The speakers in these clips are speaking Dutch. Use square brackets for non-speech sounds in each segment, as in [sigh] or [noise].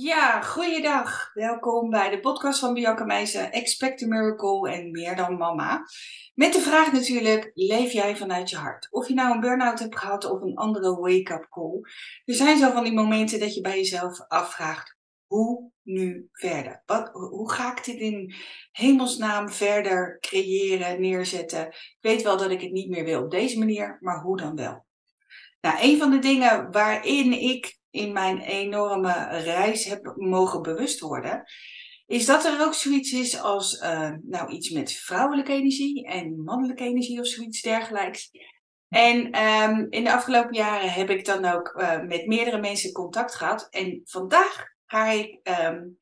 Ja, goeiedag. Welkom bij de podcast van Bianca Meijsen, Expect a Miracle en Meer dan Mama. Met de vraag natuurlijk, leef jij vanuit je hart? Of je nou een burn-out hebt gehad of een andere wake-up call. Er zijn zo van die momenten dat je bij jezelf afvraagt, hoe nu verder? Wat, hoe ga ik dit in hemelsnaam verder creëren, neerzetten? Ik weet wel dat ik het niet meer wil op deze manier, maar hoe dan wel? Nou, een van de dingen waarin ik in mijn enorme reis heb mogen bewust worden, is dat er ook zoiets is als uh, nou, iets met vrouwelijke energie en mannelijke energie of zoiets dergelijks. En um, in de afgelopen jaren heb ik dan ook uh, met meerdere mensen contact gehad. En vandaag ga ik um,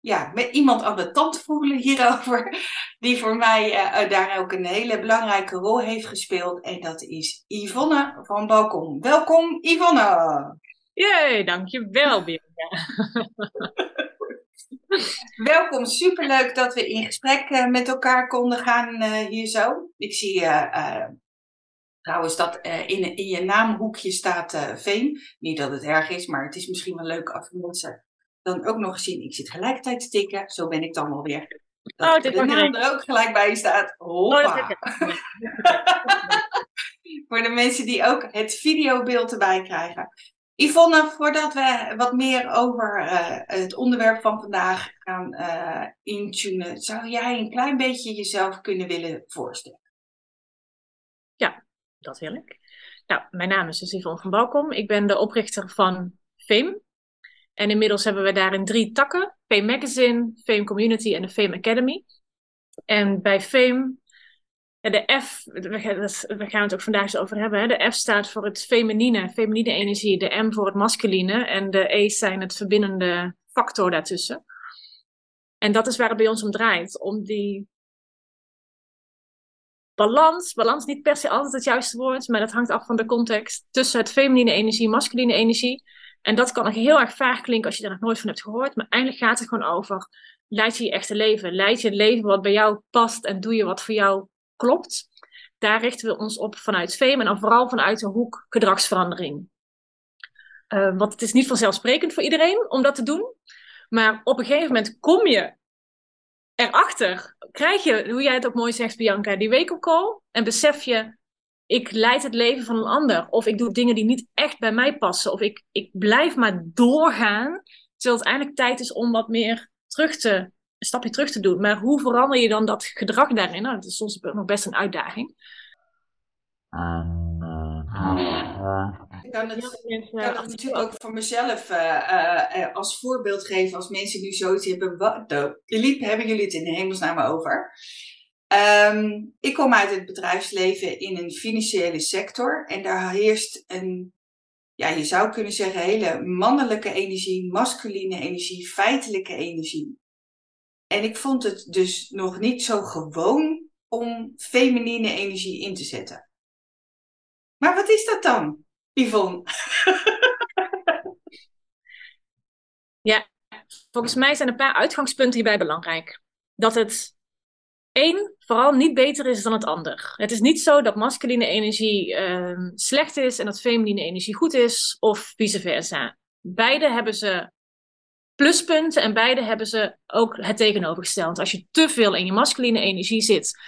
ja, met iemand aan de tand voelen hierover, [laughs] die voor mij uh, daar ook een hele belangrijke rol heeft gespeeld. En dat is Yvonne van Balkon. Welkom Yvonne! Jee, dankjewel Bianca. [laughs] Welkom, superleuk dat we in gesprek uh, met elkaar konden gaan uh, hier zo. Ik zie uh, trouwens dat in, in je naamhoekje staat Veen. Niet dat het erg is, maar het is misschien wel leuk als mensen dan ook nog zien. Ik zit gelijkertijd te tikken, zo ben ik dan alweer. Dat oh, de naam er ook gelijk bij staat. Hoppa. Oh, [laughs] Voor de mensen die ook het videobeeld erbij krijgen. Yvonne, voordat we wat meer over uh, het onderwerp van vandaag gaan uh, intunen, zou jij een klein beetje jezelf kunnen willen voorstellen? Ja, dat wil ik. Nou, mijn naam is dus Yvonne van Balkom. Ik ben de oprichter van Fame. En inmiddels hebben we daarin drie takken. Fame Magazine, Fame Community en de Fame Academy. En bij Fame de F, we gaan het ook vandaag eens over hebben. Hè? De F staat voor het feminine, feminine energie. De M voor het masculine. En de E zijn het verbindende factor daartussen. En dat is waar het bij ons om draait. Om die balans, balans niet per se altijd het juiste woord, maar dat hangt af van de context. Tussen het feminine energie, masculine energie. En dat kan heel erg vaag klinken als je daar nog nooit van hebt gehoord. Maar eigenlijk gaat het gewoon over, leid je je echte leven. Leid je het leven wat bij jou past en doe je wat voor jou klopt. Daar richten we ons op vanuit FEM en dan vooral vanuit de hoek gedragsverandering. Uh, want het is niet vanzelfsprekend voor iedereen om dat te doen. Maar op een gegeven moment kom je erachter, krijg je, hoe jij het ook mooi zegt, Bianca, die wake-up call. En besef je, ik leid het leven van een ander. Of ik doe dingen die niet echt bij mij passen. Of ik, ik blijf maar doorgaan. Terwijl het eindelijk tijd is om wat meer terug te een stapje terug te doen. Maar hoe verander je dan dat gedrag daarin? Nou, dat is soms nog best een uitdaging. Ik kan het, kan het natuurlijk ook voor mezelf uh, uh, als voorbeeld geven als mensen nu zoiets hebben. Wat liep, hebben jullie het in de hemelsnaam over? Um, ik kom uit het bedrijfsleven in een financiële sector en daar heerst een, ja, je zou kunnen zeggen, hele mannelijke energie, masculine energie, feitelijke energie. En ik vond het dus nog niet zo gewoon om feminine energie in te zetten. Maar wat is dat dan, Yvonne? [laughs] ja, volgens mij zijn een paar uitgangspunten hierbij belangrijk. Dat het één vooral niet beter is dan het ander. Het is niet zo dat masculine energie uh, slecht is en dat feminine energie goed is, of vice versa. Beide hebben ze pluspunten en beide hebben ze ook het tegenovergesteld. Als je te veel in je masculine energie zit,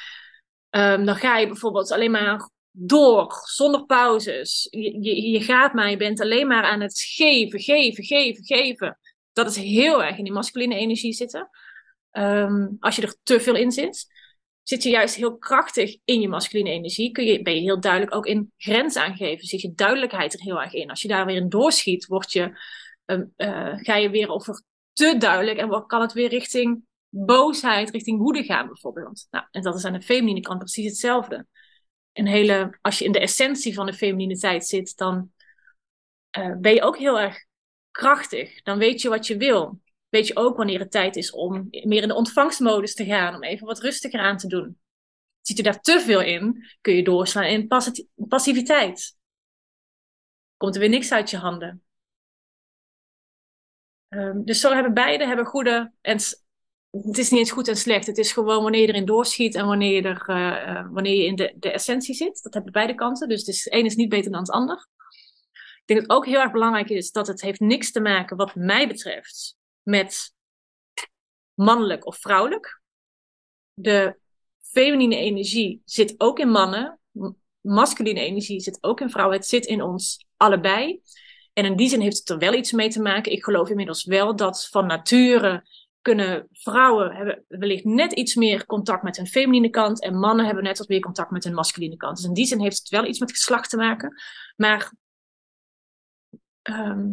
um, dan ga je bijvoorbeeld alleen maar door, zonder pauzes. Je, je, gaat maar, je bent alleen maar aan het geven, geven, geven, geven. Dat is heel erg in die masculine energie zitten. Um, als je er te veel in zit, zit je juist heel krachtig in je masculine energie. Kun je, ben je heel duidelijk ook in grens aangeven. Zit je duidelijkheid er heel erg in. Als je daar weer in doorschiet, word je uh, ga je weer over te duidelijk en wat kan het weer richting boosheid, richting woede gaan bijvoorbeeld. Nou, en dat is aan de feminine kant precies hetzelfde. Een hele, als je in de essentie van de femininiteit zit, dan uh, ben je ook heel erg krachtig. Dan weet je wat je wil. Weet je ook wanneer het tijd is om meer in de ontvangstmodus te gaan, om even wat rustiger aan te doen. Zit je daar te veel in, kun je doorslaan in passiviteit. Komt er weer niks uit je handen. Um, dus zo hebben beide hebben goede. En het is niet eens goed en slecht. Het is gewoon wanneer je erin doorschiet en wanneer je, er, uh, wanneer je in de, de essentie zit. Dat hebben beide kanten. Dus het is, een is niet beter dan het ander. Ik denk dat het ook heel erg belangrijk is dat het heeft niks te maken, wat mij betreft, met mannelijk of vrouwelijk. De feminine energie zit ook in mannen. Masculine energie zit ook in vrouwen. Het zit in ons allebei. En in die zin heeft het er wel iets mee te maken. Ik geloof inmiddels wel dat van nature kunnen vrouwen hebben wellicht net iets meer contact met hun feminine kant en mannen hebben net wat meer contact met hun masculine kant. Dus in die zin heeft het wel iets met geslacht te maken. Maar ehm,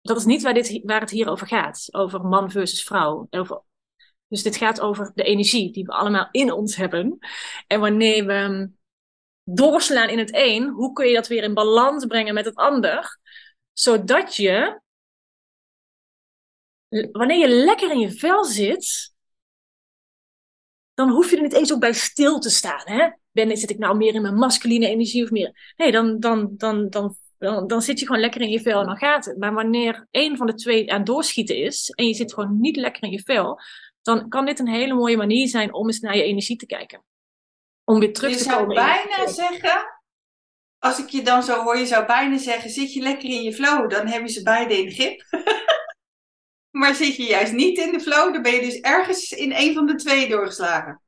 dat is niet waar, dit, waar het hier over gaat. Over man versus vrouw. Over, dus dit gaat over de energie die we allemaal in ons hebben. En wanneer we doorslaan in het een, hoe kun je dat weer in balans brengen met het ander? Zodat je wanneer je lekker in je vel zit, dan hoef je er niet eens ook bij stil te staan. Hè? Ben, zit ik nou meer in mijn masculine energie of meer? Nee, dan, dan, dan, dan, dan, dan zit je gewoon lekker in je vel en dan gaat het. Maar wanneer één van de twee aan doorschieten is en je zit gewoon niet lekker in je vel, dan kan dit een hele mooie manier zijn om eens naar je energie te kijken. Om weer terug je te komen. Je zou bijna zeggen, als ik je dan zo hoor, je zou bijna zeggen, zit je lekker in je flow, dan hebben ze beide in grip. [laughs] Maar zit je juist niet in de flow, dan ben je dus ergens in een van de twee doorgeslagen.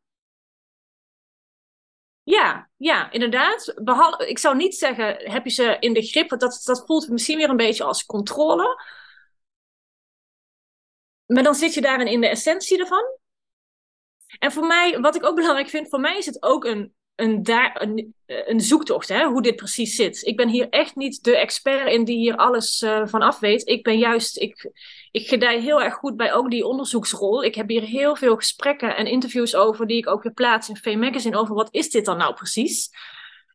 Ja, ja, inderdaad. Behal ik zou niet zeggen, heb je ze in de grip? Dat, dat voelt misschien weer een beetje als controle. Maar dan zit je daarin in de essentie ervan. En voor mij, wat ik ook belangrijk vind, voor mij is het ook een een, een, zoektocht, hè, hoe dit precies zit. Ik ben hier echt niet de expert in die hier alles uh, van af weet. Ik ben juist, ik, ik gedij heel erg goed bij ook die onderzoeksrol. Ik heb hier heel veel gesprekken en interviews over, die ik ook weer plaats in Fame Magazine, over wat is dit dan nou precies?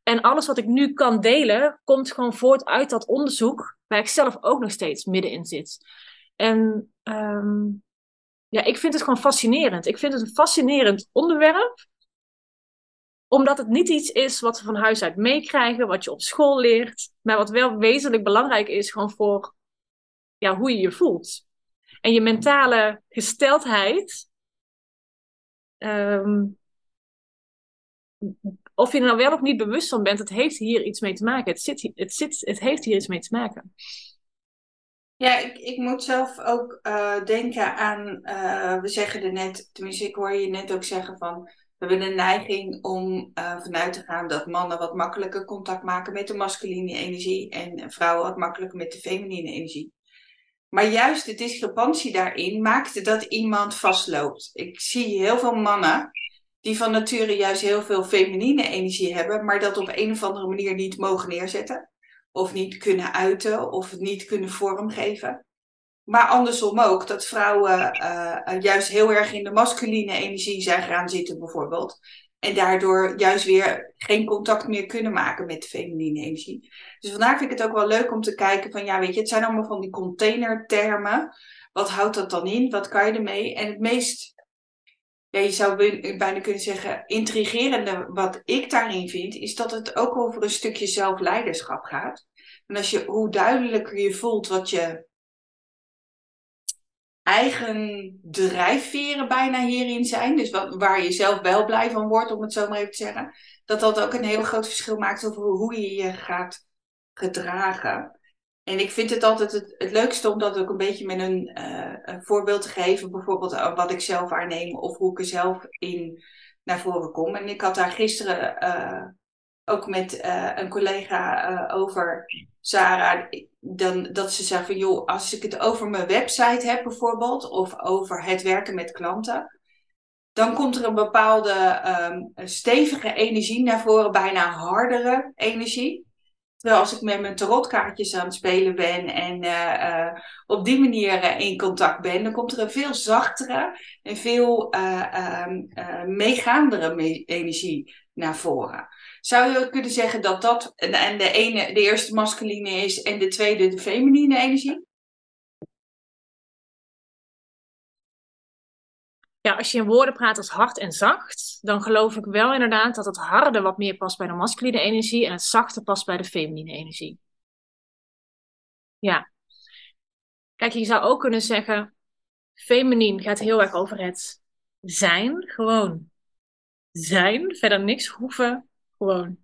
En alles wat ik nu kan delen, komt gewoon voort uit dat onderzoek, waar ik zelf ook nog steeds middenin zit. En um, ja, ik vind het gewoon fascinerend. Ik vind het een fascinerend onderwerp omdat het niet iets is wat we van huis uit meekrijgen, wat je op school leert, maar wat wel wezenlijk belangrijk is gewoon voor ja, hoe je je voelt. En je mentale gesteldheid. Ehm, of je er nou wel of niet bewust van bent, het heeft hier iets mee te maken. Het, zit, het, zit, het heeft hier iets mee te maken. Ja, ik, ik moet zelf ook uh, denken aan, uh, we zeggen er net, tenminste ik hoor je net ook zeggen van, we hebben de neiging om uh, vanuit te gaan dat mannen wat makkelijker contact maken met de masculine energie en vrouwen wat makkelijker met de feminine energie. Maar juist de discrepantie daarin maakte dat iemand vastloopt. Ik zie heel veel mannen die van nature juist heel veel feminine energie hebben, maar dat op een of andere manier niet mogen neerzetten. Of niet kunnen uiten of niet kunnen vormgeven. Maar andersom ook, dat vrouwen uh, juist heel erg in de masculine energie zijn gaan zitten, bijvoorbeeld. En daardoor juist weer geen contact meer kunnen maken met de feminine energie. Dus vandaar vind ik het ook wel leuk om te kijken van, ja, weet je, het zijn allemaal van die containertermen. Wat houdt dat dan in? Wat kan je ermee? En het meest, je zou bijna kunnen zeggen, intrigerende wat ik daarin vind, is dat het ook over een stukje zelfleiderschap gaat. En als je, hoe duidelijker je voelt wat je eigen drijfveren bijna hierin zijn. Dus wat, waar je zelf wel blij van wordt, om het zo maar even te zeggen. Dat dat ook een heel groot verschil maakt over hoe je je gaat gedragen. En ik vind het altijd het, het leukste om dat ook een beetje met een, uh, een voorbeeld te geven. Bijvoorbeeld uh, wat ik zelf aanneem of hoe ik er zelf in naar voren kom. En ik had daar gisteren uh, ook met een collega over Sarah, dan, dat ze zeggen van joh, als ik het over mijn website heb bijvoorbeeld, of over het werken met klanten, dan komt er een bepaalde um, stevige energie naar voren, bijna hardere energie. Terwijl als ik met mijn tarotkaartjes aan het spelen ben en uh, uh, op die manier uh, in contact ben, dan komt er een veel zachtere en veel um, meegaandere me energie naar voren. Zou je kunnen zeggen dat dat en de ene de eerste masculine is en de tweede de feminine energie? Ja, als je in woorden praat als hard en zacht, dan geloof ik wel inderdaad dat het harde wat meer past bij de masculine energie en het zachte past bij de feminine energie. Ja. Kijk, je zou ook kunnen zeggen, feminien gaat heel erg over het zijn, gewoon zijn, verder niks hoeven gewoon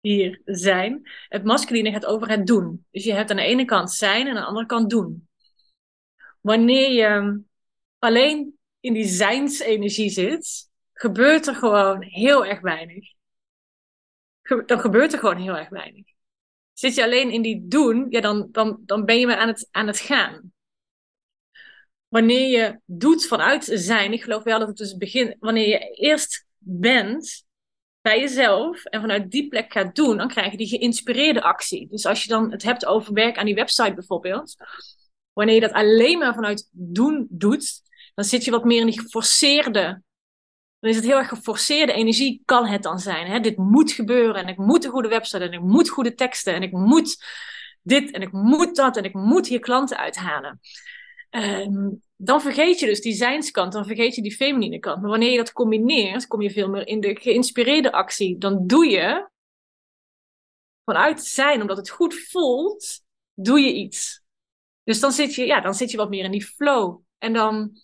hier zijn. Het masculine gaat over het doen. Dus je hebt aan de ene kant zijn en aan de andere kant doen. wanneer je alleen in die zijnsenergie zit, gebeurt er gewoon heel erg weinig. dan gebeurt er gewoon heel erg weinig. Zit je alleen in die doen, ja, dan, dan, dan ben je maar aan het, aan het gaan. Wanneer je doet vanuit zijn, ik geloof wel dat het dus begin, wanneer je eerst bent bij jezelf en vanuit die plek gaat doen, dan krijg je die geïnspireerde actie. Dus als je dan het hebt over werk aan die website bijvoorbeeld, wanneer je dat alleen maar vanuit doen doet, dan zit je wat meer in die geforceerde dan is het heel erg geforceerde energie, kan het dan zijn. Hè? Dit moet gebeuren en ik moet een goede website en ik moet goede teksten en ik moet dit en ik moet dat en ik moet hier klanten uithalen. Ehm, dan vergeet je dus die zijnskant, dan vergeet je die feminine kant. Maar wanneer je dat combineert, kom je veel meer in de geïnspireerde actie. Dan doe je vanuit zijn, omdat het goed voelt, doe je iets. Dus dan zit je, ja, dan zit je wat meer in die flow. En dan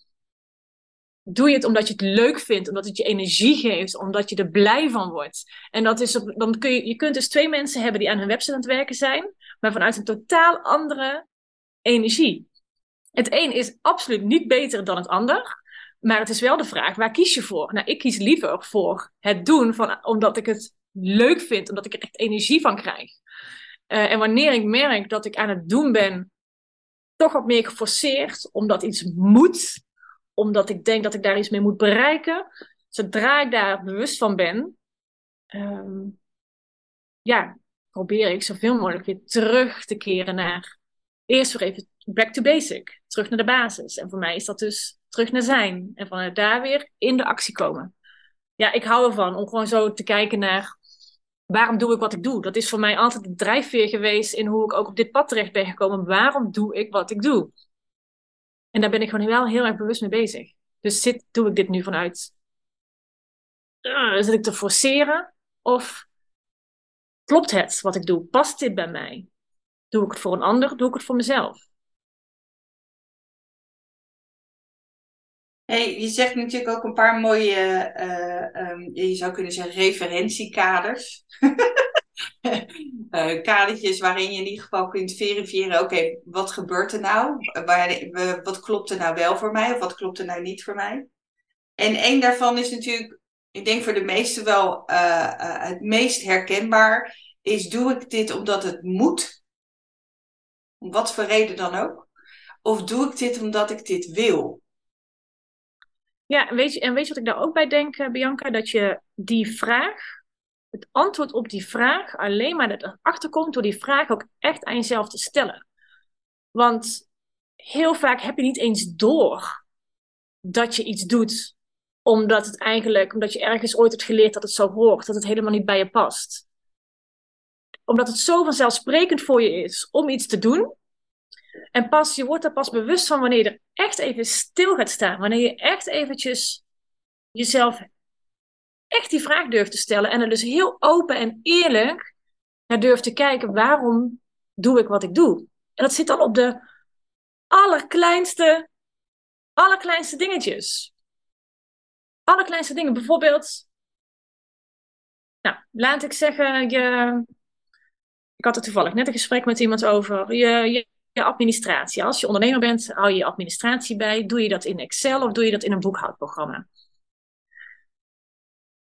doe je het omdat je het leuk vindt, omdat het je energie geeft, omdat je er blij van wordt. En dat is dan kun je, je kunt dus twee mensen hebben die aan hun website aan het werken zijn, maar vanuit een totaal andere energie. Het een is absoluut niet beter dan het ander, maar het is wel de vraag, waar kies je voor? Nou, ik kies liever voor het doen, van, omdat ik het leuk vind, omdat ik er echt energie van krijg. Uh, en wanneer ik merk dat ik aan het doen ben, toch wat meer geforceerd, omdat iets moet, omdat ik denk dat ik daar iets mee moet bereiken. Zodra ik daar bewust van ben, ehm, ja, probeer ik zoveel mogelijk weer terug te keren naar eerst weer even back to basic, terug naar de basis. En voor mij is dat dus terug naar zijn en vanuit daar weer in de actie komen. Ja, ik hou ervan om gewoon zo te kijken naar waarom doe ik wat ik doe. Dat is voor mij altijd de drijfveer geweest in hoe ik ook op dit pad terecht ben gekomen. Waarom doe ik wat ik doe? En daar ben ik gewoon wel heel erg bewust mee bezig. Dus zit, doe ik dit nu vanuit. Uh, zit ik te forceren? Of klopt het wat ik doe? Past dit bij mij? Doe ik het voor een ander? Doe ik het voor mezelf? Hey, je zegt natuurlijk ook een paar mooie, uh, je zou kunnen zeggen, referentiekaders. [laughs] uh, [laughs] kadertjes waarin je in ieder geval kunt verifiëren, oké, wat gebeurt er nou? Waar, wat klopt er nou wel voor mij of wat klopt er nou niet voor mij? En één daarvan is natuurlijk, ik denk voor de meesten wel uh, uh, het meest herkenbaar, is doe ik dit omdat het moet? Om wat voor reden dan ook? Of doe ik dit omdat ik dit wil? Ja, weet je, en weet je wat ik daar ook bij denk, Bianca? Dat je die vraag, het antwoord op die vraag alleen maar erachter komt door die vraag ook echt aan jezelf te stellen. Want heel vaak heb je niet eens door dat je iets doet omdat het eigenlijk, omdat je ergens ooit hebt geleerd dat het zo hoort, dat het helemaal niet bij je past. Omdat het zo vanzelfsprekend voor je is om iets te doen. En pas, je wordt er pas bewust van wanneer je er echt even stil gaat staan. Wanneer je echt eventjes jezelf echt die vraag durft te stellen en er dus heel open en eerlijk naar durft te kijken, waarom doe ik wat ik doe? En dat zit dan op de allerkleinste, allerkleinste dingetjes. Allerkleinste dingen. Bijvoorbeeld, nou, laat ik zeggen, je, ik had er toevallig net een gesprek met iemand over je, je, je administratie. Als je ondernemer bent, hou je je administratie bij. Doe je dat in Excel of doe je dat in een boekhoudprogramma?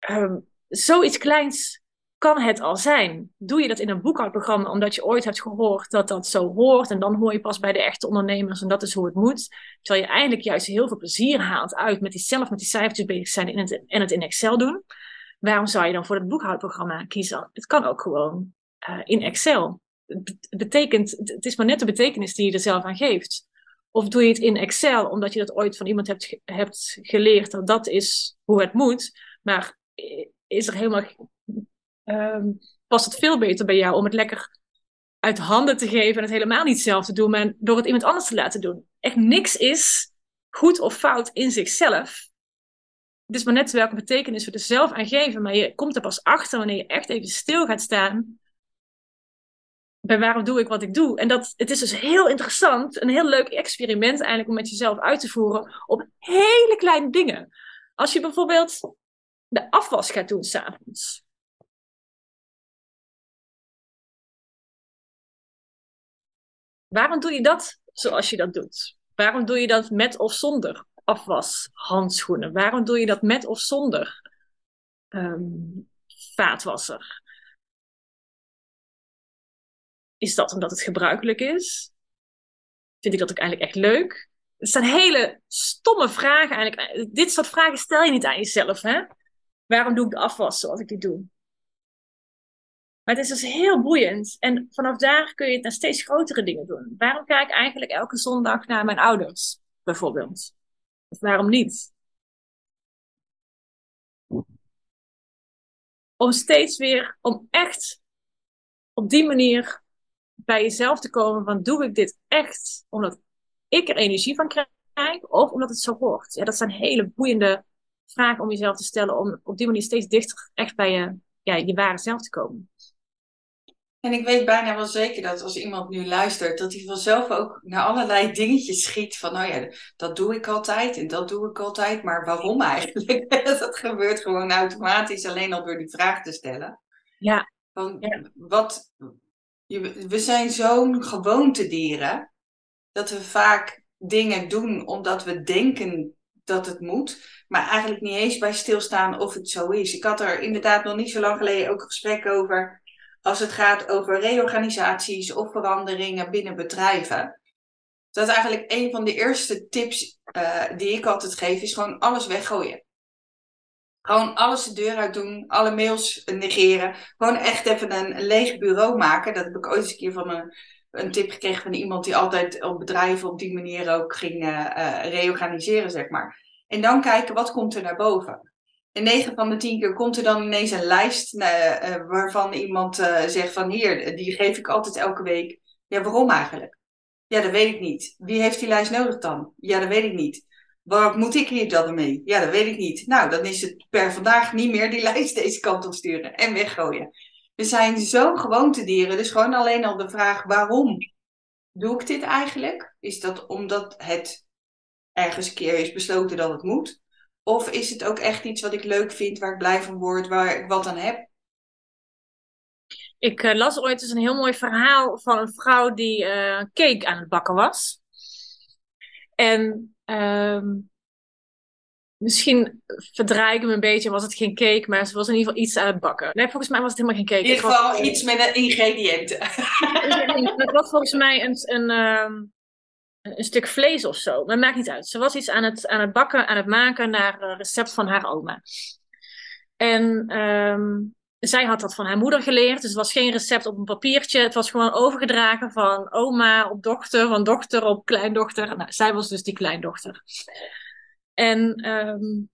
Um, zoiets kleins kan het al zijn. Doe je dat in een boekhoudprogramma omdat je ooit hebt gehoord dat dat zo hoort en dan hoor je pas bij de echte ondernemers en dat is hoe het moet. Terwijl je eigenlijk juist heel veel plezier haalt uit met die zelf met die cijfertjes bezig zijn en het, en het in Excel doen. Waarom zou je dan voor het boekhoudprogramma kiezen? Het kan ook gewoon uh, in Excel. Het betekent, het is maar net de betekenis die je er zelf aan geeft. Of doe je het in Excel omdat je dat ooit van iemand hebt, hebt geleerd dat dat is hoe het moet. Maar is er helemaal, um, past het veel beter bij jou om het lekker uit handen te geven en het helemaal niet zelf te doen, maar door het iemand anders te laten doen. Echt niks is goed of fout in zichzelf. Het is maar net welke betekenis we er zelf aan geven, maar je komt er pas achter wanneer je echt even stil gaat staan bij waarom doe ik wat ik doe. En dat, het is dus heel interessant, een heel leuk experiment eigenlijk om met jezelf uit te voeren op hele kleine dingen. Als je bijvoorbeeld de afwas gaat doen s'avonds. Waarom doe je dat zoals je dat doet? Waarom doe je dat met of zonder afwashandschoenen? Waarom doe je dat met of zonder um, vaatwasser? Is dat omdat het gebruikelijk is? Vind ik dat ook eigenlijk echt leuk? Het zijn hele stomme vragen eigenlijk. Dit soort vragen stel je niet aan jezelf, hè? Waarom doe ik de afwas zoals ik die doe? Maar het is dus heel boeiend. En vanaf daar kun je het naar steeds grotere dingen doen. Waarom ga ik eigenlijk elke zondag naar mijn ouders, bijvoorbeeld? Waarom niet? Om steeds weer, om echt op die manier bij jezelf te komen van doe ik dit echt omdat ik er energie van krijg of omdat het zo hoort? Ja, dat zijn hele boeiende vragen om jezelf te stellen om op die manier steeds dichter echt bij je, ja, je ware zelf te komen. En ik weet bijna wel zeker dat als iemand nu luistert, dat hij vanzelf ook naar allerlei dingetjes schiet. Van, nou ja, dat doe ik altijd en dat doe ik altijd, maar waarom [laughs] eigenlijk? dat gebeurt gewoon automatisch, alleen al door die vraag te stellen. Ja. Van, Wat, we zijn zo'n gewoontedieren, dat we vaak dingen doen omdat we denken dat het moet, maar eigenlijk niet eens bij stilstaan of het zo is. Ik had er inderdaad nog niet zo lang geleden ook een gesprek over als het gaat over reorganisaties of veranderingen binnen bedrijven. Dat is eigenlijk een van de eerste tips uh, die ik altijd geef, is gewoon alles weggooien. Gewoon alles de deur uit doen, alle mails negeren. Gewoon echt even een, leeg bureau maken. Dat heb ik ooit eens een keer van een, een tip gekregen van iemand die altijd op bedrijven op die manier ook ging uh, uh, reorganiseren, zeg maar. En dan kijken wat komt er naar boven. En 9 van de 10 keer komt er dan ineens een lijst uh, waarvan iemand zegt van hier, die geef ik altijd elke week. Ja, waarom eigenlijk? Ja, dat weet ik niet. Wie heeft die lijst nodig dan? Ja, dat weet ik niet. Waar moet ik hier dan mee? Ja, dat weet ik niet. Nou, dan is het per vandaag niet meer die [laughs] lijst deze kant op sturen en weggooien. We zijn zo gewoontedieren, dus gewoon alleen al de vraag waarom doe ik dit eigenlijk? Is dat omdat het ergens een keer is besloten dat het moet? Of is het ook echt iets wat ik leuk vind, waar ik blij van word, waar ik wat aan heb? Ik uh, las ooit eens een heel mooi verhaal van een vrouw die uh, cake aan het bakken was. En uh, misschien verdraai ik hem een beetje, was het geen cake, maar ze was in ieder geval iets aan het bakken. Nee, volgens mij was het helemaal geen cake. In ieder geval iets met een ingrediënten. [laughs] het was volgens mij een, een, ehm, een stuk vlees of zo. Maar maakt niet uit. Ze was iets aan het, aan het bakken, aan het maken naar een recept van haar oma. En um, zij had dat van haar moeder geleerd. Dus het was geen recept op een papiertje. Het was gewoon overgedragen van oma op dochter, van dochter op kleindochter. Nou, zij was dus die kleindochter. En um,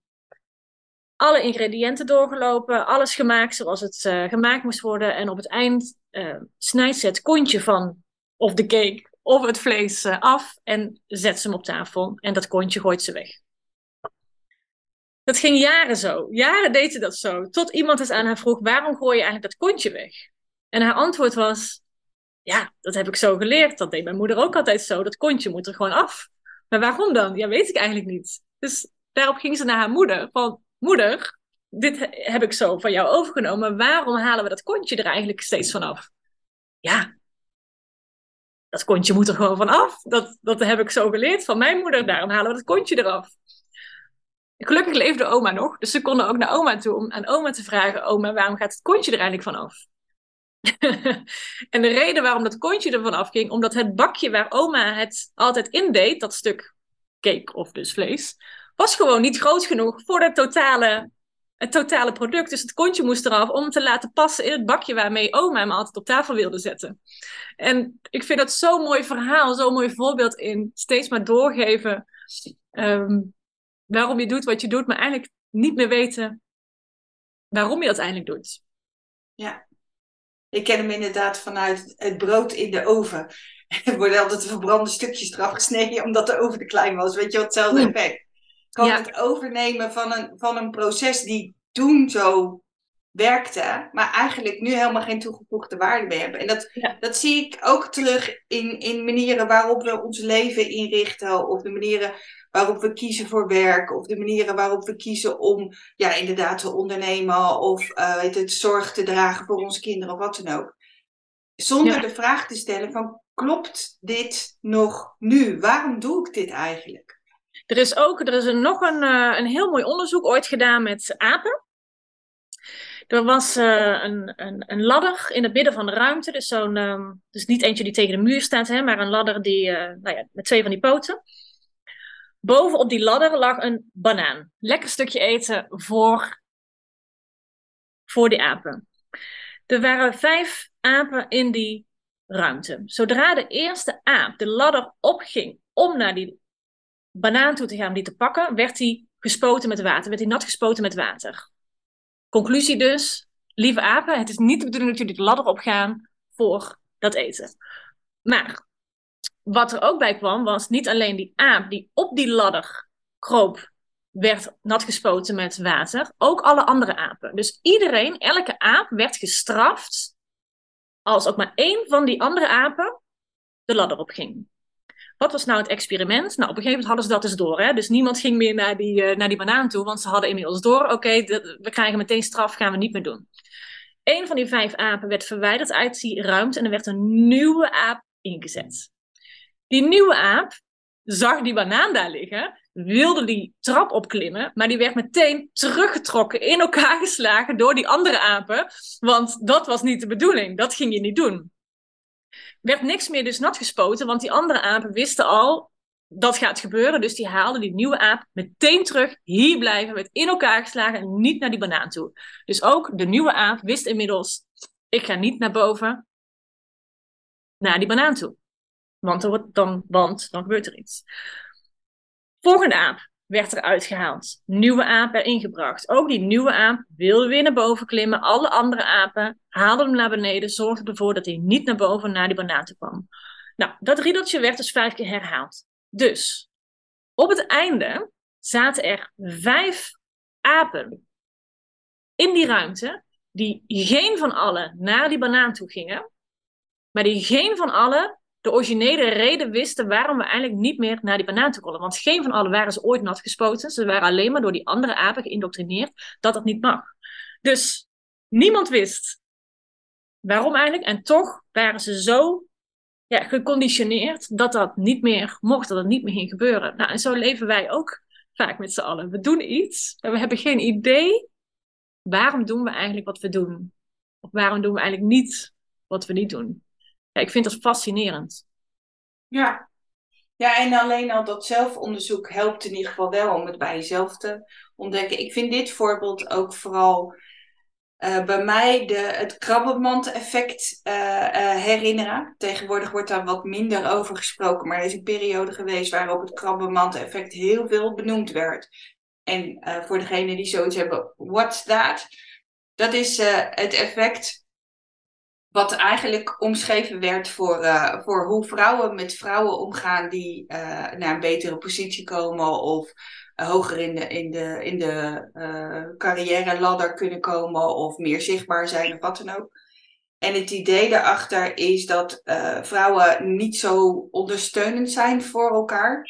alle ingrediënten doorgelopen, alles gemaakt zoals het uh, gemaakt moest worden. En op het eind uh, snijdt ze het kontje van of de cake of het vlees eh, af en zet ze hem op tafel. En dat kontje gooit ze weg. Dat ging jaren zo. Jaren deed ze dat zo. Tot iemand eens aan haar vroeg: waarom gooi je eigenlijk dat kontje weg? En haar antwoord was: ja, dat heb ik zo geleerd. Dat deed mijn moeder ook altijd zo. Dat kontje moet er gewoon af. Maar waarom dan? Ja, weet ik eigenlijk niet. Dus daarop ging ze naar haar moeder: van moeder, dit heb ik zo van jou overgenomen. Waarom halen we dat kontje er eigenlijk steeds vanaf? Ja, dat kontje moet er gewoon van af. Dat, dat heb ik zo geleerd van mijn moeder. Daarom halen we dat kontje eraf. Gelukkig leefde oma nog. Dus ze konden ook naar oma toe om aan oma te vragen: Oma, waarom gaat het kontje er eigenlijk van af? [laughs] en de reden waarom dat kontje er vanaf ging, omdat het bakje waar oma het altijd in deed, dat stuk cake of dus vlees, was gewoon niet groot genoeg voor de totale, het totale product. Dus het kontje moest eraf om te laten passen in het bakje waarmee oma hem altijd op tafel wilde zetten. En ik vind dat zo'n mooi verhaal, zo'n mooi voorbeeld in steeds maar doorgeven um, waarom je doet wat je doet, maar eigenlijk niet meer weten waarom je dat eigenlijk doet. Ja, ik ken hem inderdaad vanuit het brood in de oven. [laughs] Er worden altijd verbrande stukjes eraf gesneden omdat de oven te klein was. Weet je wat, hetzelfde effect. Gewoon het overnemen van een, van een proces die toen zo werkte, maar eigenlijk nu helemaal geen toegevoegde waarde meer hebben. En dat, dat zie ik ook terug in, in manieren waarop we ons leven inrichten, of de manieren waarop we kiezen voor werk, of de manieren waarop we kiezen om ja, inderdaad te ondernemen, of uh, het, zorg te dragen voor onze kinderen, of wat dan ook. Zonder de vraag te stellen van, klopt dit nog nu? Waarom doe ik dit eigenlijk? Er is ook er is een, nog een, een heel mooi onderzoek ooit gedaan met apen. Er was uh, een, een, een, ladder in het midden van de ruimte. Dus, zo'n, um, dus niet eentje die tegen de muur staat, hè, maar een ladder die, uh, nou ja, met twee van die poten. Bovenop die ladder lag een banaan. Lekker stukje eten voor, voor die apen. Er waren vijf apen in die ruimte. Zodra de eerste aap de ladder opging om naar die banaan toe te gaan om die te pakken, werd hij gespoten met water. Werd hij nat gespoten met water. Conclusie dus, lieve apen, het is niet de bedoeling dat jullie de ladder opgaan voor dat eten. Maar wat er ook bij kwam, was niet alleen die aap die op die ladder kroop, werd nat gespoten met water, ook alle andere apen. Dus iedereen, elke aap werd gestraft als ook maar één van die andere apen de ladder opging. Wat was nou het experiment? Nou, op een gegeven moment hadden ze dat dus door. Hè? Dus niemand ging meer naar die, uh, naar die banaan toe, want ze hadden inmiddels door: oké, we krijgen meteen straf, gaan we niet meer doen. Eén van die vijf apen werd verwijderd uit die ruimte en er werd een nieuwe aap ingezet. Die nieuwe aap zag die banaan daar liggen, wilde die trap opklimmen, maar die werd meteen teruggetrokken, in elkaar [laughs] geslagen door die andere apen, want dat was niet de bedoeling, dat ging je niet doen werd niks meer dus nat gespoten, want die andere apen wisten al dat gaat gebeuren. Dus die haalden die nieuwe aap meteen terug, hier blijven, werd in elkaar geslagen en niet naar die banaan toe. Dus ook de nieuwe aap wist inmiddels, ik ga niet naar boven, naar die banaan toe. Want, wordt dan, want dan gebeurt er iets. Volgende aap werd eruit gehaald. Nieuwe aap erin gebracht. Ook die nieuwe aap wilde weer naar boven klimmen. Alle andere apen haalden hem naar beneden, zorgden ervoor dat hij niet naar boven naar die banaan toe kwam. Nou, dat riedeltje werd dus vijf keer herhaald. Dus op het einde zaten er vijf apen in die ruimte, die geen van allen naar die banaan toe gingen, maar die geen van allen de originele reden wisten waarom we eigenlijk niet meer naar die banaan toe konden. Want geen van allen waren ze ooit nat gespoten. Ze waren alleen maar door die andere apen geïndoctrineerd dat dat niet mag. Dus niemand wist waarom eigenlijk. En toch waren ze zo ja, geconditioneerd dat dat niet meer mocht, dat het niet meer ging gebeuren. Nou, en zo leven wij ook vaak met z'n allen. We doen iets en we hebben geen idee waarom doen we eigenlijk wat we doen. Of waarom doen we eigenlijk niet wat we niet doen ik vind dat fascinerend. Ja. ja, en alleen al dat zelfonderzoek helpt in ieder geval wel om het bij jezelf te ontdekken. Ik vind dit voorbeeld ook vooral uh, bij mij de, het krabbenmand-effect uh, uh, herinneren. Tegenwoordig wordt daar wat minder over gesproken, maar er is een periode geweest waarop het krabbenmand-effect heel veel benoemd werd. En voor degenen die zoiets hebben, what's that? Dat is het effect wat eigenlijk omschreven werd voor, uh, voor hoe vrouwen met vrouwen omgaan die uh, naar een betere positie komen of hoger in de, in de, in de carrière ladder kunnen komen of meer zichtbaar zijn of wat dan ook. En het idee daarachter is dat vrouwen niet zo ondersteunend zijn voor elkaar.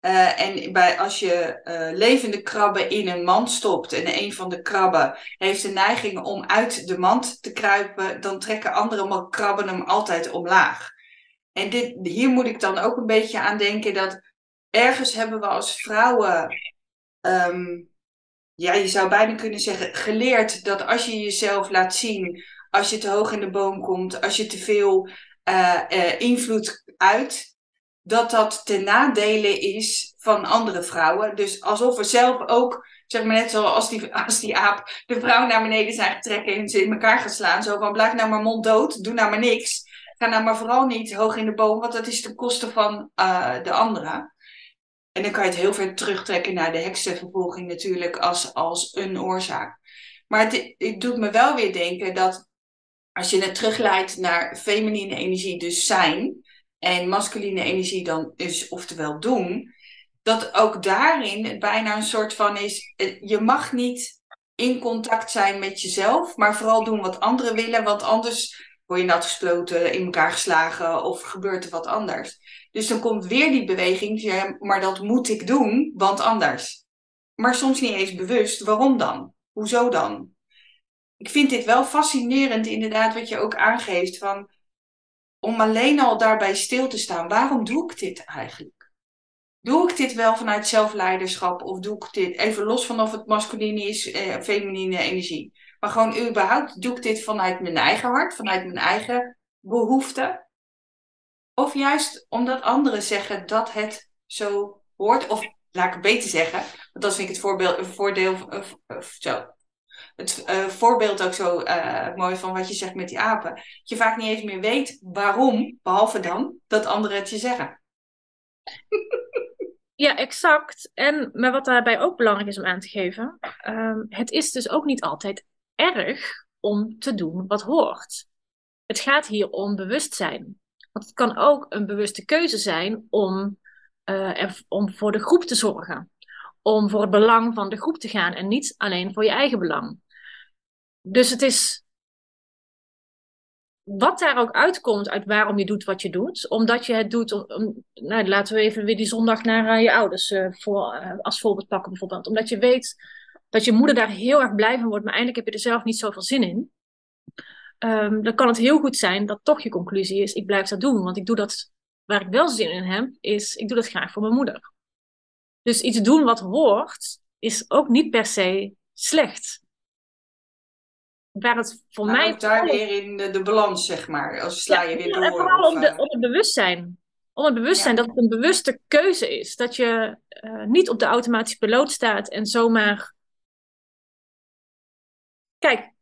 Uh, en bij, als je uh, levende krabben in een mand stopt en een van de krabben heeft de neiging om uit de mand te kruipen, dan trekken andere krabben hem altijd omlaag. En dit, hier moet ik dan ook een beetje aan denken dat ergens hebben we als vrouwen, um, ja, je zou bijna kunnen zeggen, geleerd dat als je jezelf laat zien, als je te hoog in de boom komt, als je te veel uh, invloed uit, dat dat ten nadele is van andere vrouwen. Dus alsof we zelf ook, zeg maar net zoals die, [laughs] als die aap de vrouw naar beneden zijn getrekken en ze in elkaar gaan slaan. Zo van, blijf nou maar mond dood, doe nou maar niks. Ga nou maar vooral niet hoog in de boom, want dat is ten koste van uh, de anderen. En dan kan je het heel ver terugtrekken naar de heksenvervolging natuurlijk als, als een oorzaak. Maar het, het doet me wel weer denken dat als je het terugleidt naar feminine energie, dus zijn, en masculine energie dan is, oftewel doen, dat ook daarin het bijna een soort van is, eh, je mag niet in contact zijn met jezelf, maar vooral doen wat anderen willen, want anders word je nat gesloten, in elkaar geslagen of gebeurt er wat anders. Dus dan komt weer die beweging, maar dat moet ik doen, want anders. Maar soms niet eens bewust, waarom dan? Hoezo dan? Ik vind dit wel fascinerend, inderdaad, wat je ook aangeeft van om alleen al daarbij stil te staan. Waarom doe ik dit eigenlijk? Doe ik dit wel vanuit zelfleiderschap of doe ik dit even los van of het masculine is, eh, feminine energie? Maar gewoon überhaupt, doe ik dit vanuit mijn eigen hart, vanuit mijn eigen behoeften? Of juist omdat anderen zeggen dat het zo hoort, of laat ik het beter zeggen, want dat vind ik het voorbeeld, voordeel, uh, zo, het uh, voorbeeld ook zo uh, mooi van wat je zegt met die apen. Dat je vaak niet eens meer weet waarom, behalve dan dat anderen het je zeggen. [laughs] Ja, exact. En maar wat daarbij ook belangrijk is om aan te geven, um, het is dus ook niet altijd erg om te doen wat hoort. Het gaat hier om bewustzijn. Want het kan ook een bewuste keuze zijn om, er, om voor de groep te zorgen. Om voor het belang van de groep te gaan en niet alleen voor je eigen belang. Dus het is wat daar ook uitkomt uit waarom je doet wat je doet, omdat je het doet, om, nou, laten we even weer die zondag naar uh, je ouders uh, voor, uh, als voorbeeld pakken bijvoorbeeld, omdat je weet dat je moeder daar heel erg blij van wordt, maar eindelijk heb je er zelf niet zoveel zin in. Um, dan kan het heel goed zijn dat toch je conclusie is, ik blijf dat doen, want ik doe dat, waar ik wel zin in heb, is, ik doe dat graag voor mijn moeder. Dus iets doen wat hoort, is ook niet per se slecht waar het voor mij. Daar weer in de, de, balans, zeg maar. Als sla je weer door. En vooral of, om, de, uh... om het bewustzijn. Om het bewustzijn ja. dat het een bewuste keuze is. Dat je uh, niet op de automatische piloot staat en zomaar. Kijk,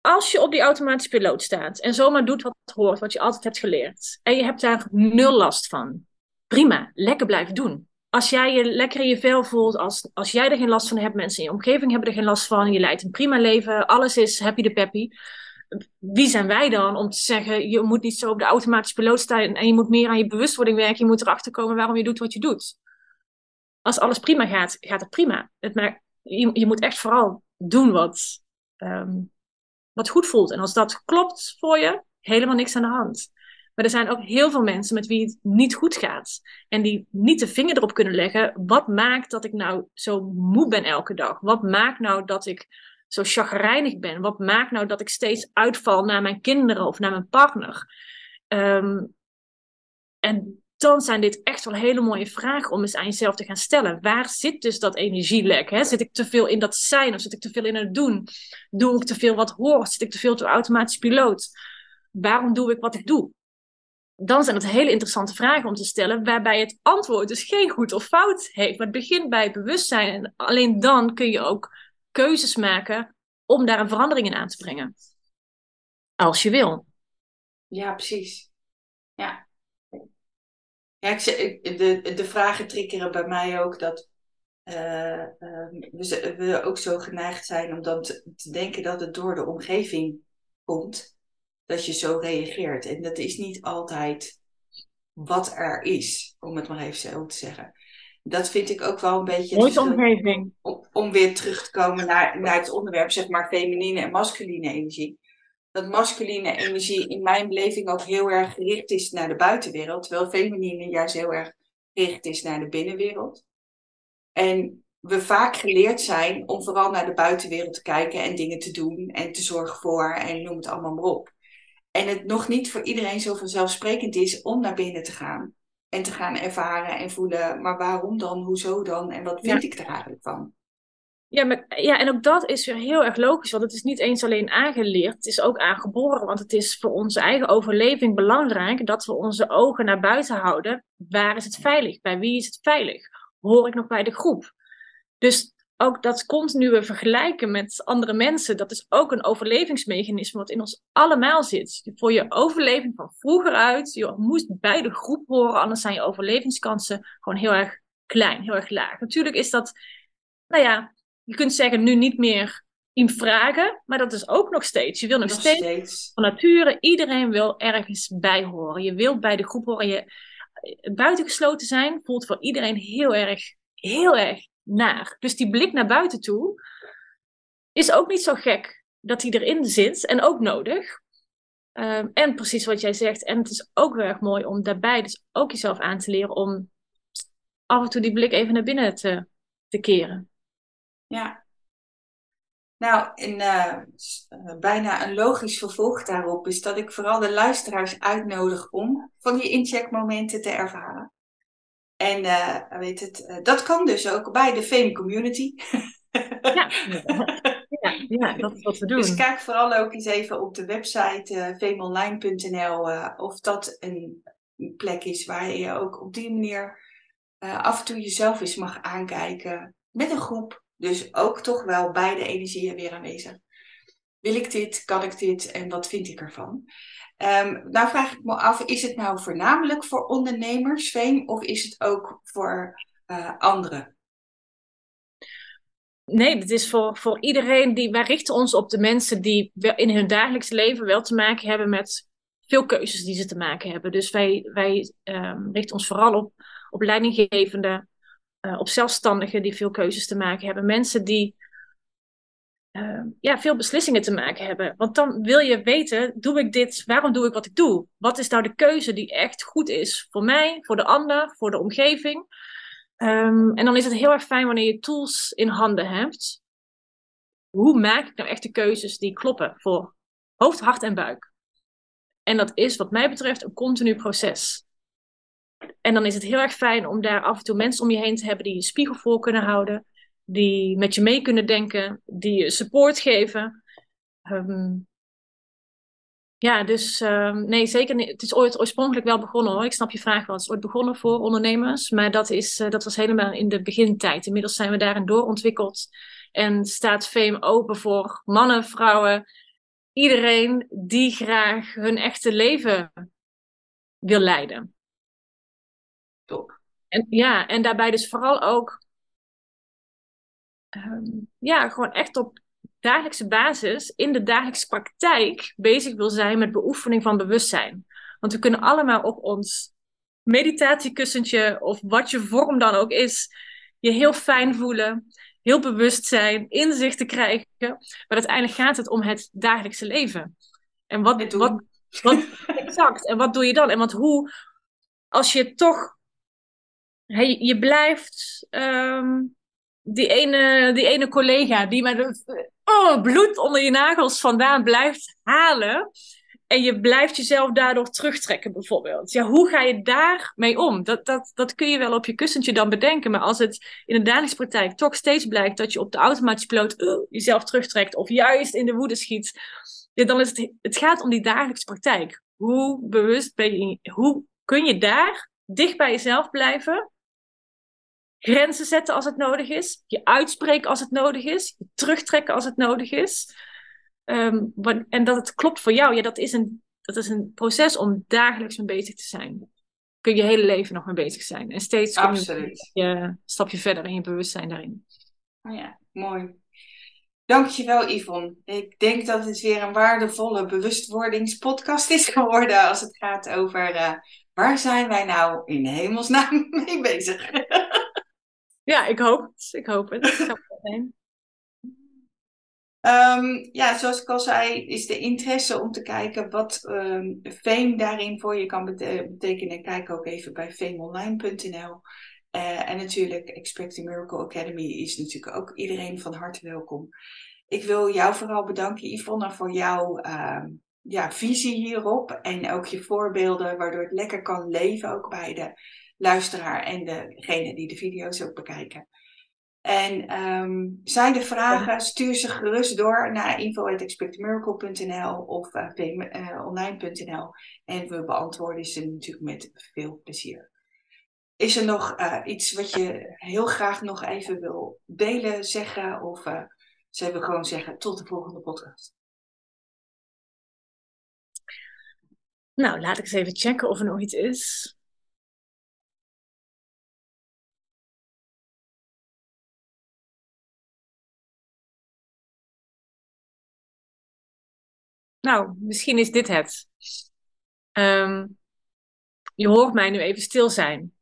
als je op die automatische piloot staat en zomaar doet wat hoort, wat je altijd hebt geleerd, en je hebt daar nul last van, prima, lekker blijven doen als jij je lekker in je vel voelt, als, als jij er geen last van hebt, mensen in je omgeving hebben er geen last van, je leidt een prima leven, alles is happy de peppy. Wie zijn wij dan om te zeggen, je moet niet zo op de automatische piloot staan en je moet meer aan je bewustwording werken, je moet erachter komen waarom je doet wat je doet. Als alles prima gaat, gaat het prima. Het maar, je, moet echt vooral doen wat, um, wat goed voelt. En als dat klopt voor je, helemaal niks aan de hand. Maar er zijn ook heel veel mensen met wie het niet goed gaat. En die niet de vinger erop kunnen leggen. Wat maakt dat ik nou zo moe ben elke dag? Wat maakt nou dat ik zo chagrijnig ben? Wat maakt nou dat ik steeds uitval naar mijn kinderen of naar mijn partner? Um, en dan zijn dit echt wel hele mooie vragen om eens aan jezelf te gaan stellen. Waar zit dus dat energielek? Hè? Zit ik te veel in dat zijn of zit ik te veel in het doen? Doe ik te veel wat hoort? Zit ik te veel te automatisch piloot? Waarom doe ik wat ik doe? Dan zijn het hele interessante vragen om te stellen, waarbij het antwoord dus geen goed of fout heeft. Maar het begint bij bewustzijn en alleen dan kun je ook keuzes maken om daar een verandering in aan te brengen. Als je wil. Ja, precies. Ja. Ja, ik, de, de vragen triggeren bij mij ook dat uh, uh, we, we ook zo geneigd zijn om dan te denken dat het door de omgeving komt dat je zo reageert. En dat is niet altijd wat er is, om het maar even zo te zeggen. Dat vind ik ook wel een beetje. Mooie omgeving. Om, om, weer terug te komen naar, naar het onderwerp, zeg maar, feminine en masculine energie. Dat masculine energie in mijn beleving ook heel erg gericht is naar de buitenwereld, terwijl feminine juist heel erg gericht is naar de binnenwereld. En we vaak geleerd zijn om vooral naar de buitenwereld te kijken en dingen te doen en te zorgen voor en noem het allemaal maar op. En het nog niet voor iedereen zo vanzelfsprekend is om naar binnen te gaan. En te gaan ervaren en voelen, maar waarom dan, hoezo dan en wat vind ja. ik er eigenlijk van? Ja, maar, ja, en ook dat is weer heel erg logisch, want het is niet eens alleen aangeleerd, het is ook aangeboren. Want het is voor onze eigen overleving belangrijk dat we onze ogen naar buiten houden. Waar is het veilig? Bij wie is het veilig? Hoor ik nog bij de groep? Dus ook dat continue vergelijken met andere mensen, dat is ook een overlevingsmechanisme wat in ons allemaal zit. Voor je overleving van vroeger uit, je moest bij de groep horen, anders zijn je overlevingskansen gewoon heel erg klein, heel erg laag. Natuurlijk is dat, nou ja, je kunt zeggen nu niet meer in vragen, maar dat is ook nog steeds. Je wil nog, nog steeds, steeds, van nature, iedereen wil ergens bij horen. Je wilt bij de groep horen. Je, buitengesloten zijn voelt voor iedereen heel erg, heel erg naar. Dus die blik naar buiten toe is ook niet zo gek dat die erin zit en ook nodig. Um, en precies wat jij zegt. En het is ook heel erg mooi om daarbij dus ook jezelf aan te leren om af en toe die blik even naar binnen te, te keren. Ja. Nou, en, uh, bijna een logisch vervolg daarop is dat ik vooral de luisteraars uitnodig om van die incheckmomenten te ervaren. En uh, weet het, dat kan dus ook bij de Fame Community. Ja. [laughs] ja, ja, dat is wat we doen. Dus kijk vooral ook eens even op de website uh, fameonline.nl of dat een plek is waar je ook op die manier af en toe jezelf eens mag aankijken met een groep dus ook toch wel beide energieën weer aanwezig. Wil ik dit? Kan ik dit? En wat vind ik ervan? Um, nou vraag ik me af, is het nou voornamelijk voor ondernemers, Veen, of is het ook voor uh, anderen? Nee, het is voor, voor iedereen. Die, wij richten ons op de mensen die in hun dagelijks leven wel te maken hebben met veel keuzes die ze te maken hebben. Dus wij, wij um, richten ons vooral op, op leidinggevenden, uh, op zelfstandigen die veel keuzes te maken hebben. Mensen die uh, ja, veel beslissingen te maken hebben. Want dan wil je weten, doe ik dit, waarom doe ik wat ik doe? Wat is nou de keuze die echt goed is voor mij, voor de ander, voor de omgeving? Um, en dan is het heel erg fijn wanneer je tools in handen hebt. Hoe maak ik nou echt de keuzes die kloppen voor hoofd, hart en buik? En dat is wat mij betreft een continu proces. En dan is het heel erg fijn om daar af en toe mensen om je heen te hebben die je spiegel voor kunnen houden, die met je mee kunnen denken, die je support geven. Um, ja, dus um, nee, zeker niet. Het is ooit oorspronkelijk wel begonnen hoor. Ik snap je vraag wel. Het is ooit begonnen voor ondernemers, maar dat, is, uh, dat was helemaal in de begintijd. Inmiddels zijn we daarin doorontwikkeld en staat Fame open voor mannen, vrouwen, iedereen die graag hun echte leven wil leiden. En, ja, en daarbij dus vooral ook um, ja, gewoon echt op dagelijkse basis in de dagelijkse praktijk bezig wil zijn met beoefening van bewustzijn. Want we kunnen allemaal op ons meditatiekussentje of wat je vorm dan ook is, je heel fijn voelen, heel bewust zijn, inzichten krijgen. Maar uiteindelijk gaat het om het dagelijkse leven. En wat, wat, wat, [laughs] exact, en wat doe je dan? En want hoe, als je toch Hey, je blijft um, die, ene, die ene collega die met oh, bloed onder je nagels vandaan blijft halen. En je blijft jezelf daardoor terugtrekken, bijvoorbeeld. Ja, hoe ga je daarmee om? Dat, dat, dat kun je wel op je kussentje dan bedenken. Maar als het in de dagelijkse praktijk toch steeds blijkt dat je op de automatische piloot uh, jezelf terugtrekt, of juist in de woede schiet, ja, dan is het, het gaat om die dagelijkse praktijk. Hoe bewust ben je, hoe kun je daar dicht bij jezelf blijven? Grenzen zetten als het nodig is, je uitspreken als het nodig is, je terugtrekken als het nodig is. Um, en dat het klopt voor jou, ja, dat is, een, dat is een proces om dagelijks mee bezig te zijn. Kun je je hele leven nog mee bezig zijn. En steeds kom je een stapje verder in je bewustzijn daarin. Oh ja, mooi. Dankjewel Yvonne. Ik denk dat het weer een waardevolle bewustwordingspodcast is geworden als het gaat over uh, waar zijn wij nou in hemelsnaam [laughs] mee bezig. Ja, ik hoop het. Ik hoop het. Um, ja, zoals ik al zei, is de interesse om te kijken wat um, Fame daarin voor je kan betekenen. Kijk ook even bij fameonline.nl. Uh, en natuurlijk, Expect a Miracle Academy is natuurlijk ook iedereen van harte welkom. Ik wil jou vooral bedanken, Yvonne, voor jouw uh, ja, visie hierop. En ook je voorbeelden, waardoor het lekker kan leven, ook bij de luisteraar en degene die de video's ook bekijken. En um, zijn er vragen, stuur ze gerust door naar info.expectmiracle.nl of uh, uh, online.nl en we beantwoorden ze natuurlijk met veel plezier. Is er nog uh, iets wat je heel graag nog even wil delen, zeggen of zullen we gewoon zeggen tot de volgende podcast? Nou, laat ik eens even checken of er nog iets is. Nou, misschien is dit het. Um, je hoort mij nu even stil zijn.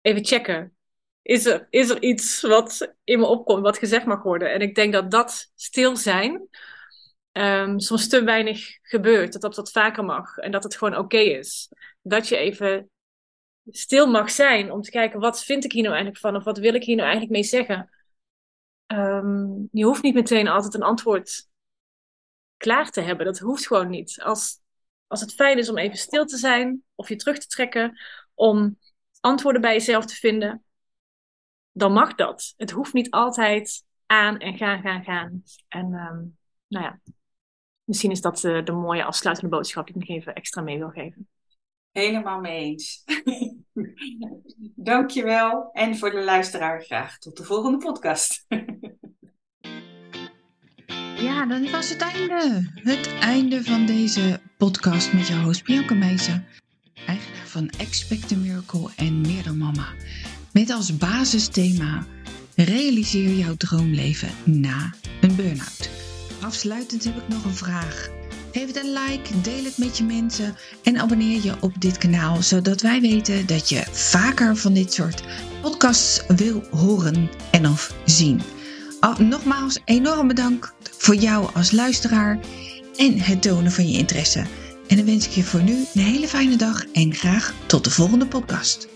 Even checken. Is er, is er iets wat in me opkomt, wat gezegd mag worden? En ik denk dat dat stil zijn um, soms te weinig gebeurt. Dat dat wat vaker mag. En dat het gewoon oké is. Dat je even stil mag zijn om te kijken, wat vind ik hier nou eigenlijk van? Of wat wil ik hier nou eigenlijk mee zeggen? ehm, je hoeft niet meteen altijd een antwoord klaar te hebben. Dat hoeft gewoon niet. Als, als het fijn is om even stil te zijn of je terug te trekken, om antwoorden bij jezelf te vinden, dan mag dat. Het hoeft niet altijd aan en gaan, gaan, gaan. En um, nou ja, misschien is dat uh, de mooie afsluitende boodschap die ik nog even extra mee wil geven. Helemaal mee eens. [laughs] Dankjewel. En voor de luisteraar graag tot de volgende podcast. [laughs] ja, dan was het einde. Het einde van deze podcast met jouw host Bianca Meijzen. Eigenaar van Expect a Miracle en Meer Mama. Met als basisthema Realiseer jouw droomleven na een burn-out. Afsluitend heb ik nog een vraag. Geef het een like, deel het met je mensen en abonneer je op dit kanaal, zodat wij weten dat je vaker van dit soort podcasts wil horen en of zien. nogmaals, enorm bedankt voor jou als luisteraar en het tonen van je interesse. En dan wens ik je voor nu een hele fijne dag en graag tot de volgende podcast.